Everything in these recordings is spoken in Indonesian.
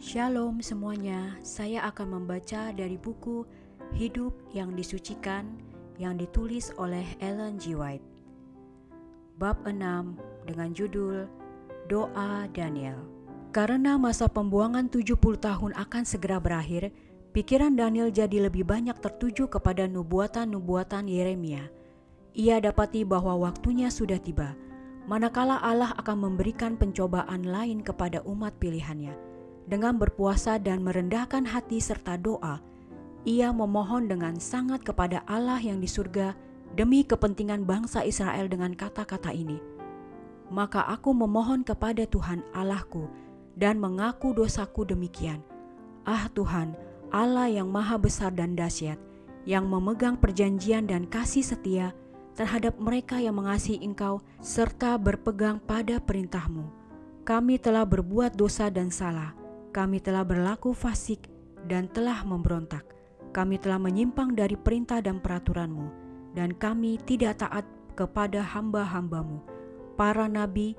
Shalom semuanya, saya akan membaca dari buku Hidup yang Disucikan yang ditulis oleh Ellen G. White. Bab 6 dengan judul Doa Daniel. Karena masa pembuangan 70 tahun akan segera berakhir, pikiran Daniel jadi lebih banyak tertuju kepada nubuatan-nubuatan Yeremia. Ia dapati bahwa waktunya sudah tiba, manakala Allah akan memberikan pencobaan lain kepada umat pilihannya. Dengan berpuasa dan merendahkan hati serta doa, ia memohon dengan sangat kepada Allah yang di surga demi kepentingan bangsa Israel dengan kata-kata ini. Maka aku memohon kepada Tuhan Allahku dan mengaku dosaku demikian. Ah Tuhan, Allah yang maha besar dan dahsyat, yang memegang perjanjian dan kasih setia terhadap mereka yang mengasihi Engkau serta berpegang pada perintahmu. Kami telah berbuat dosa dan salah, kami telah berlaku fasik dan telah memberontak. Kami telah menyimpang dari perintah dan peraturanmu, dan kami tidak taat kepada hamba-hambamu, para nabi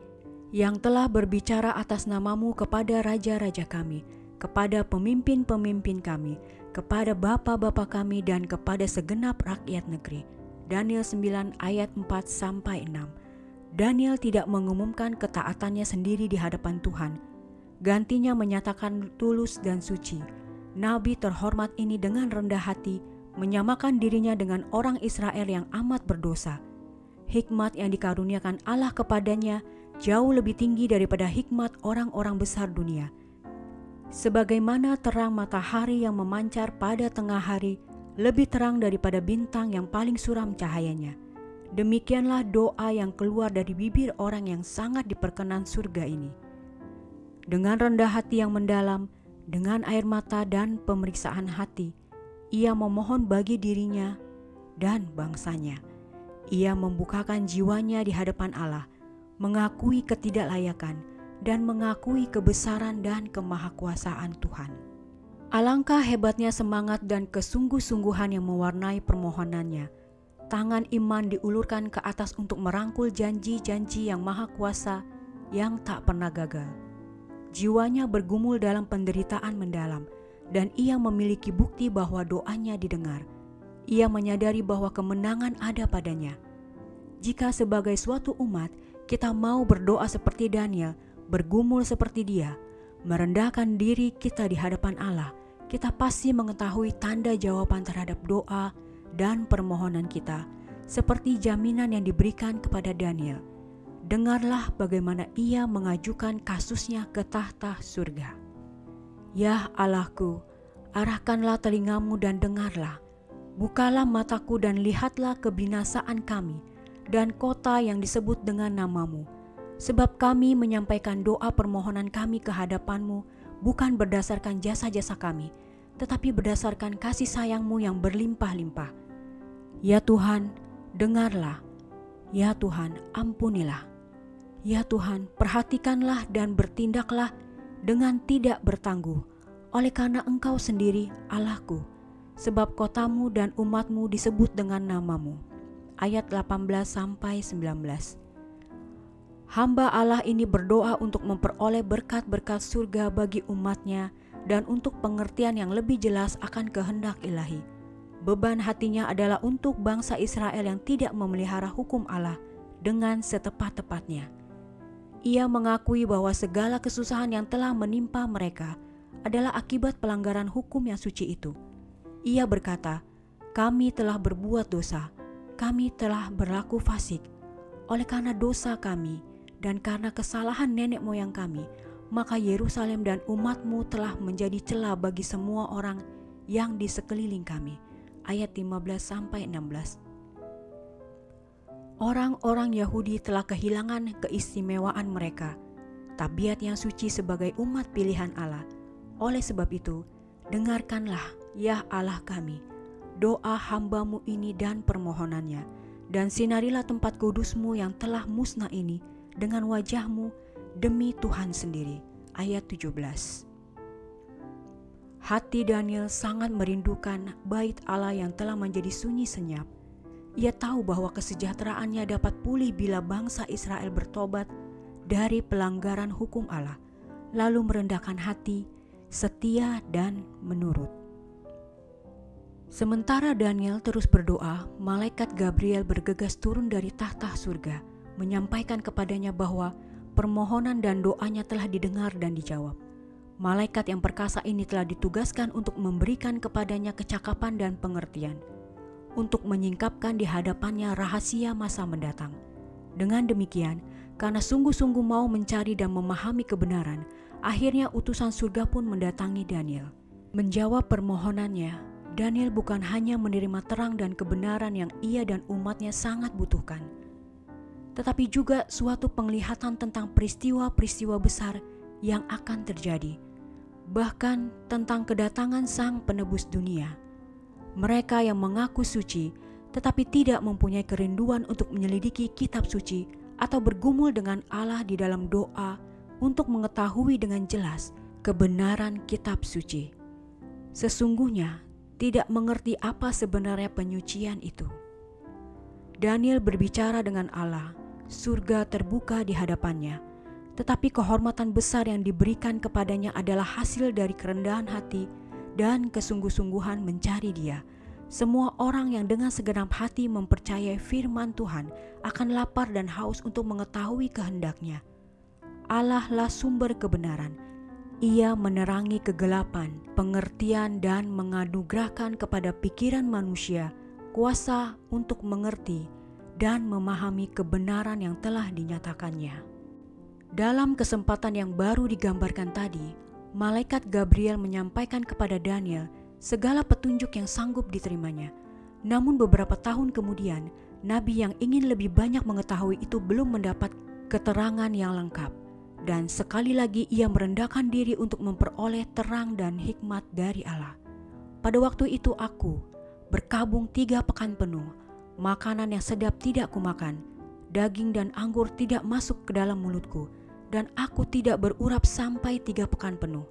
yang telah berbicara atas namamu kepada raja-raja kami, kepada pemimpin-pemimpin kami, kepada bapa-bapa kami dan kepada segenap rakyat negeri. Daniel 9 ayat 4 sampai 6. Daniel tidak mengumumkan ketaatannya sendiri di hadapan Tuhan. Gantinya menyatakan tulus dan suci. Nabi terhormat ini dengan rendah hati menyamakan dirinya dengan orang Israel yang amat berdosa. Hikmat yang dikaruniakan Allah kepadanya jauh lebih tinggi daripada hikmat orang-orang besar dunia. Sebagaimana terang matahari yang memancar pada tengah hari lebih terang daripada bintang yang paling suram cahayanya. Demikianlah doa yang keluar dari bibir orang yang sangat diperkenan surga ini. Dengan rendah hati yang mendalam, dengan air mata dan pemeriksaan hati, ia memohon bagi dirinya dan bangsanya. Ia membukakan jiwanya di hadapan Allah mengakui ketidaklayakan, dan mengakui kebesaran dan kemahakuasaan Tuhan. Alangkah hebatnya semangat dan kesungguh-sungguhan yang mewarnai permohonannya. Tangan iman diulurkan ke atas untuk merangkul janji-janji yang maha kuasa yang tak pernah gagal. Jiwanya bergumul dalam penderitaan mendalam, dan ia memiliki bukti bahwa doanya didengar. Ia menyadari bahwa kemenangan ada padanya. Jika sebagai suatu umat kita mau berdoa seperti Daniel, bergumul seperti dia, merendahkan diri kita di hadapan Allah, kita pasti mengetahui tanda jawaban terhadap doa dan permohonan kita, seperti jaminan yang diberikan kepada Daniel. Dengarlah bagaimana ia mengajukan kasusnya ke tahta surga. Ya Allahku, arahkanlah telingamu dan dengarlah. Bukalah mataku dan lihatlah kebinasaan kami dan kota yang disebut dengan namamu. Sebab kami menyampaikan doa permohonan kami ke hadapanmu bukan berdasarkan jasa-jasa kami, tetapi berdasarkan kasih sayangmu yang berlimpah-limpah. Ya Tuhan, dengarlah. Ya Tuhan, ampunilah. Ya Tuhan, perhatikanlah dan bertindaklah dengan tidak bertangguh, oleh karena Engkau sendiri Allahku, sebab kotamu dan umatmu disebut dengan namamu ayat 18 sampai 19. Hamba Allah ini berdoa untuk memperoleh berkat-berkat surga bagi umatnya dan untuk pengertian yang lebih jelas akan kehendak ilahi. Beban hatinya adalah untuk bangsa Israel yang tidak memelihara hukum Allah dengan setepat-tepatnya. Ia mengakui bahwa segala kesusahan yang telah menimpa mereka adalah akibat pelanggaran hukum yang suci itu. Ia berkata, "Kami telah berbuat dosa, kami telah berlaku fasik oleh karena dosa kami dan karena kesalahan nenek moyang kami, maka Yerusalem dan umatmu telah menjadi celah bagi semua orang yang di sekeliling kami. Ayat 15 sampai 16. Orang-orang Yahudi telah kehilangan keistimewaan mereka, tabiat yang suci sebagai umat pilihan Allah. Oleh sebab itu, dengarkanlah ya Allah kami doa hambamu ini dan permohonannya, dan sinarilah tempat kudusmu yang telah musnah ini dengan wajahmu demi Tuhan sendiri. Ayat 17 Hati Daniel sangat merindukan bait Allah yang telah menjadi sunyi senyap. Ia tahu bahwa kesejahteraannya dapat pulih bila bangsa Israel bertobat dari pelanggaran hukum Allah, lalu merendahkan hati, setia, dan menurut. Sementara Daniel terus berdoa, malaikat Gabriel bergegas turun dari tahta surga, menyampaikan kepadanya bahwa permohonan dan doanya telah didengar dan dijawab. Malaikat yang perkasa ini telah ditugaskan untuk memberikan kepadanya kecakapan dan pengertian, untuk menyingkapkan di hadapannya rahasia masa mendatang. Dengan demikian, karena sungguh-sungguh mau mencari dan memahami kebenaran, akhirnya utusan surga pun mendatangi Daniel. Menjawab permohonannya, Daniel bukan hanya menerima terang dan kebenaran yang ia dan umatnya sangat butuhkan, tetapi juga suatu penglihatan tentang peristiwa-peristiwa besar yang akan terjadi, bahkan tentang kedatangan Sang Penebus dunia. Mereka yang mengaku suci tetapi tidak mempunyai kerinduan untuk menyelidiki kitab suci atau bergumul dengan Allah di dalam doa untuk mengetahui dengan jelas kebenaran kitab suci. Sesungguhnya tidak mengerti apa sebenarnya penyucian itu. Daniel berbicara dengan Allah, surga terbuka di hadapannya, tetapi kehormatan besar yang diberikan kepadanya adalah hasil dari kerendahan hati dan kesungguh-sungguhan mencari Dia. Semua orang yang dengan segenap hati mempercayai firman Tuhan akan lapar dan haus untuk mengetahui kehendaknya. Allah lah sumber kebenaran ia menerangi kegelapan, pengertian, dan menganugerahkan kepada pikiran manusia kuasa untuk mengerti dan memahami kebenaran yang telah dinyatakannya. Dalam kesempatan yang baru digambarkan tadi, malaikat Gabriel menyampaikan kepada Daniel segala petunjuk yang sanggup diterimanya. Namun, beberapa tahun kemudian, nabi yang ingin lebih banyak mengetahui itu belum mendapat keterangan yang lengkap dan sekali lagi ia merendahkan diri untuk memperoleh terang dan hikmat dari Allah. Pada waktu itu aku berkabung tiga pekan penuh, makanan yang sedap tidak kumakan, daging dan anggur tidak masuk ke dalam mulutku, dan aku tidak berurap sampai tiga pekan penuh.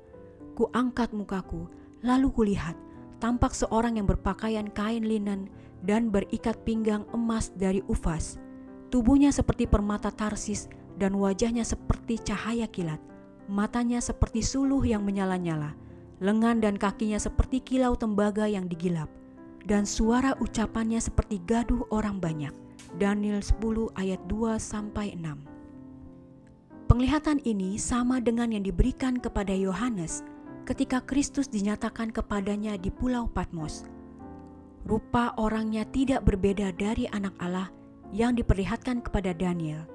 Ku angkat mukaku, lalu kulihat, tampak seorang yang berpakaian kain linen dan berikat pinggang emas dari ufas. Tubuhnya seperti permata tarsis dan wajahnya seperti cahaya kilat, matanya seperti suluh yang menyala-nyala, lengan dan kakinya seperti kilau tembaga yang digilap, dan suara ucapannya seperti gaduh orang banyak. Daniel 10 ayat 2 sampai 6. Penglihatan ini sama dengan yang diberikan kepada Yohanes ketika Kristus dinyatakan kepadanya di Pulau Patmos. Rupa orangnya tidak berbeda dari anak Allah yang diperlihatkan kepada Daniel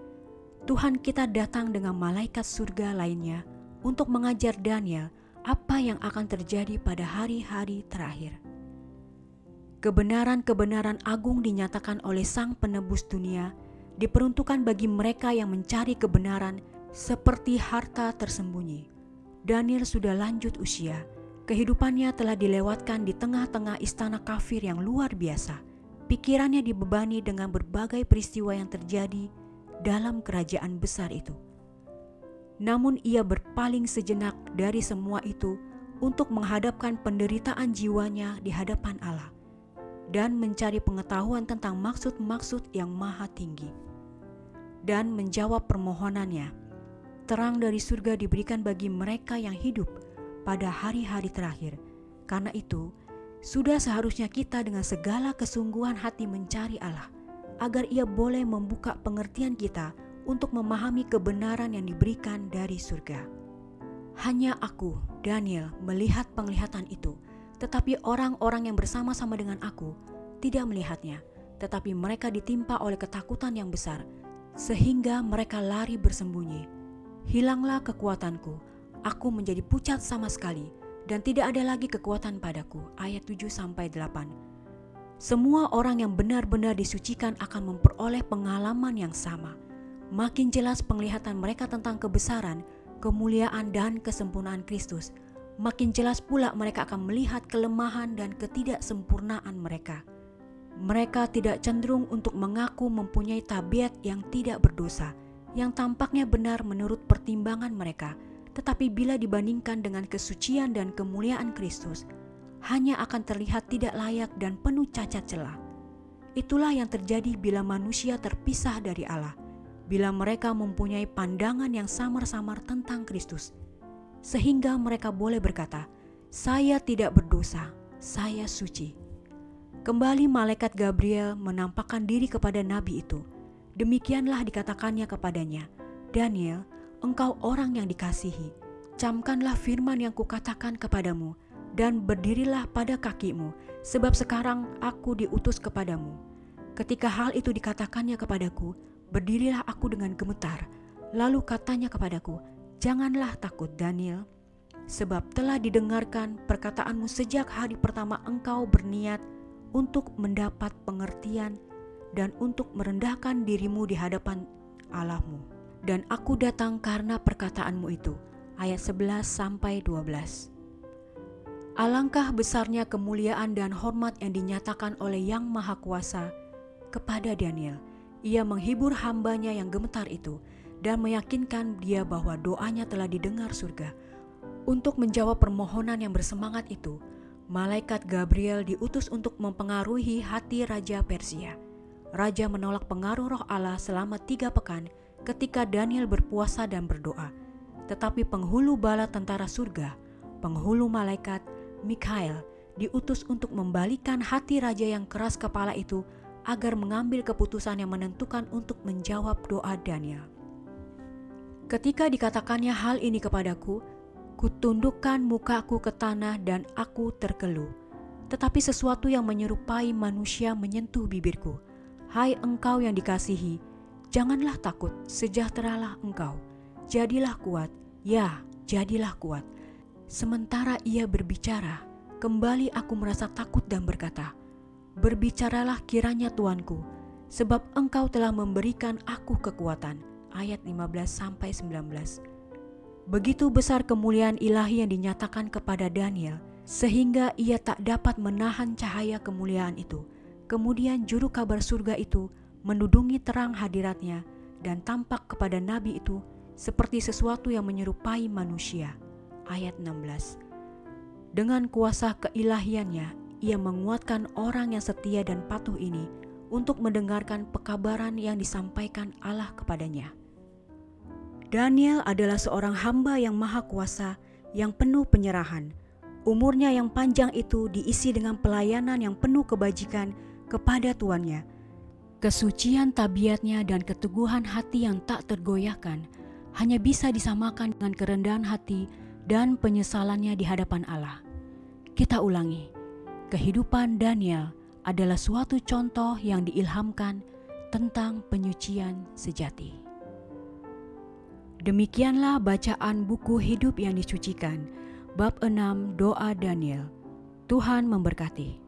Tuhan kita datang dengan malaikat surga lainnya untuk mengajar Daniel apa yang akan terjadi pada hari-hari terakhir. Kebenaran-kebenaran agung dinyatakan oleh Sang Penebus dunia diperuntukkan bagi mereka yang mencari kebenaran seperti harta tersembunyi. Daniel sudah lanjut usia, kehidupannya telah dilewatkan di tengah-tengah istana kafir yang luar biasa. Pikirannya dibebani dengan berbagai peristiwa yang terjadi dalam kerajaan besar itu. Namun ia berpaling sejenak dari semua itu untuk menghadapkan penderitaan jiwanya di hadapan Allah dan mencari pengetahuan tentang maksud-maksud yang maha tinggi. Dan menjawab permohonannya, terang dari surga diberikan bagi mereka yang hidup pada hari-hari terakhir. Karena itu, sudah seharusnya kita dengan segala kesungguhan hati mencari Allah agar ia boleh membuka pengertian kita untuk memahami kebenaran yang diberikan dari surga. Hanya aku, Daniel, melihat penglihatan itu, tetapi orang-orang yang bersama-sama dengan aku tidak melihatnya, tetapi mereka ditimpa oleh ketakutan yang besar, sehingga mereka lari bersembunyi. Hilanglah kekuatanku, aku menjadi pucat sama sekali, dan tidak ada lagi kekuatan padaku. Ayat 7 8. Semua orang yang benar-benar disucikan akan memperoleh pengalaman yang sama. Makin jelas penglihatan mereka tentang kebesaran, kemuliaan, dan kesempurnaan Kristus, makin jelas pula mereka akan melihat kelemahan dan ketidaksempurnaan mereka. Mereka tidak cenderung untuk mengaku mempunyai tabiat yang tidak berdosa, yang tampaknya benar menurut pertimbangan mereka, tetapi bila dibandingkan dengan kesucian dan kemuliaan Kristus, hanya akan terlihat tidak layak dan penuh cacat celah. Itulah yang terjadi bila manusia terpisah dari Allah, bila mereka mempunyai pandangan yang samar-samar tentang Kristus, sehingga mereka boleh berkata, "Saya tidak berdosa, saya suci." Kembali malaikat Gabriel menampakkan diri kepada nabi itu. Demikianlah dikatakannya kepadanya, "Daniel, engkau orang yang dikasihi, camkanlah firman yang kukatakan kepadamu, dan berdirilah pada kakimu, sebab sekarang aku diutus kepadamu. Ketika hal itu dikatakannya kepadaku, berdirilah aku dengan gemetar. Lalu katanya kepadaku, Janganlah takut Daniel, sebab telah didengarkan perkataanmu sejak hari pertama engkau berniat untuk mendapat pengertian dan untuk merendahkan dirimu di hadapan Allahmu dan aku datang karena perkataanmu itu. Ayat 11 sampai 12. Alangkah besarnya kemuliaan dan hormat yang dinyatakan oleh Yang Maha Kuasa kepada Daniel. Ia menghibur hambanya yang gemetar itu dan meyakinkan dia bahwa doanya telah didengar surga. Untuk menjawab permohonan yang bersemangat itu, malaikat Gabriel diutus untuk mempengaruhi hati Raja Persia. Raja menolak pengaruh roh Allah selama tiga pekan ketika Daniel berpuasa dan berdoa. Tetapi penghulu bala tentara surga, penghulu malaikat Mikhail diutus untuk membalikan hati raja yang keras kepala itu agar mengambil keputusan yang menentukan untuk menjawab doa Daniel. Ketika dikatakannya hal ini kepadaku, kutundukkan mukaku ke tanah dan aku terkeluh. Tetapi sesuatu yang menyerupai manusia menyentuh bibirku. Hai engkau yang dikasihi, Janganlah takut, sejahteralah engkau. Jadilah kuat, ya, jadilah kuat. Sementara ia berbicara, kembali aku merasa takut dan berkata, Berbicaralah kiranya Tuanku, sebab engkau telah memberikan aku kekuatan. Ayat 15-19 Begitu besar kemuliaan ilahi yang dinyatakan kepada Daniel, sehingga ia tak dapat menahan cahaya kemuliaan itu. Kemudian juru kabar surga itu menudungi terang hadiratnya dan tampak kepada nabi itu seperti sesuatu yang menyerupai manusia. Ayat 16. Dengan kuasa keilahiannya, ia menguatkan orang yang setia dan patuh ini untuk mendengarkan pekabaran yang disampaikan Allah kepadanya. Daniel adalah seorang hamba yang maha kuasa yang penuh penyerahan. Umurnya yang panjang itu diisi dengan pelayanan yang penuh kebajikan kepada tuannya Kesucian tabiatnya dan keteguhan hati yang tak tergoyahkan hanya bisa disamakan dengan kerendahan hati dan penyesalannya di hadapan Allah. Kita ulangi, kehidupan Daniel adalah suatu contoh yang diilhamkan tentang penyucian sejati. Demikianlah bacaan buku hidup yang disucikan, bab 6 doa Daniel. Tuhan memberkati.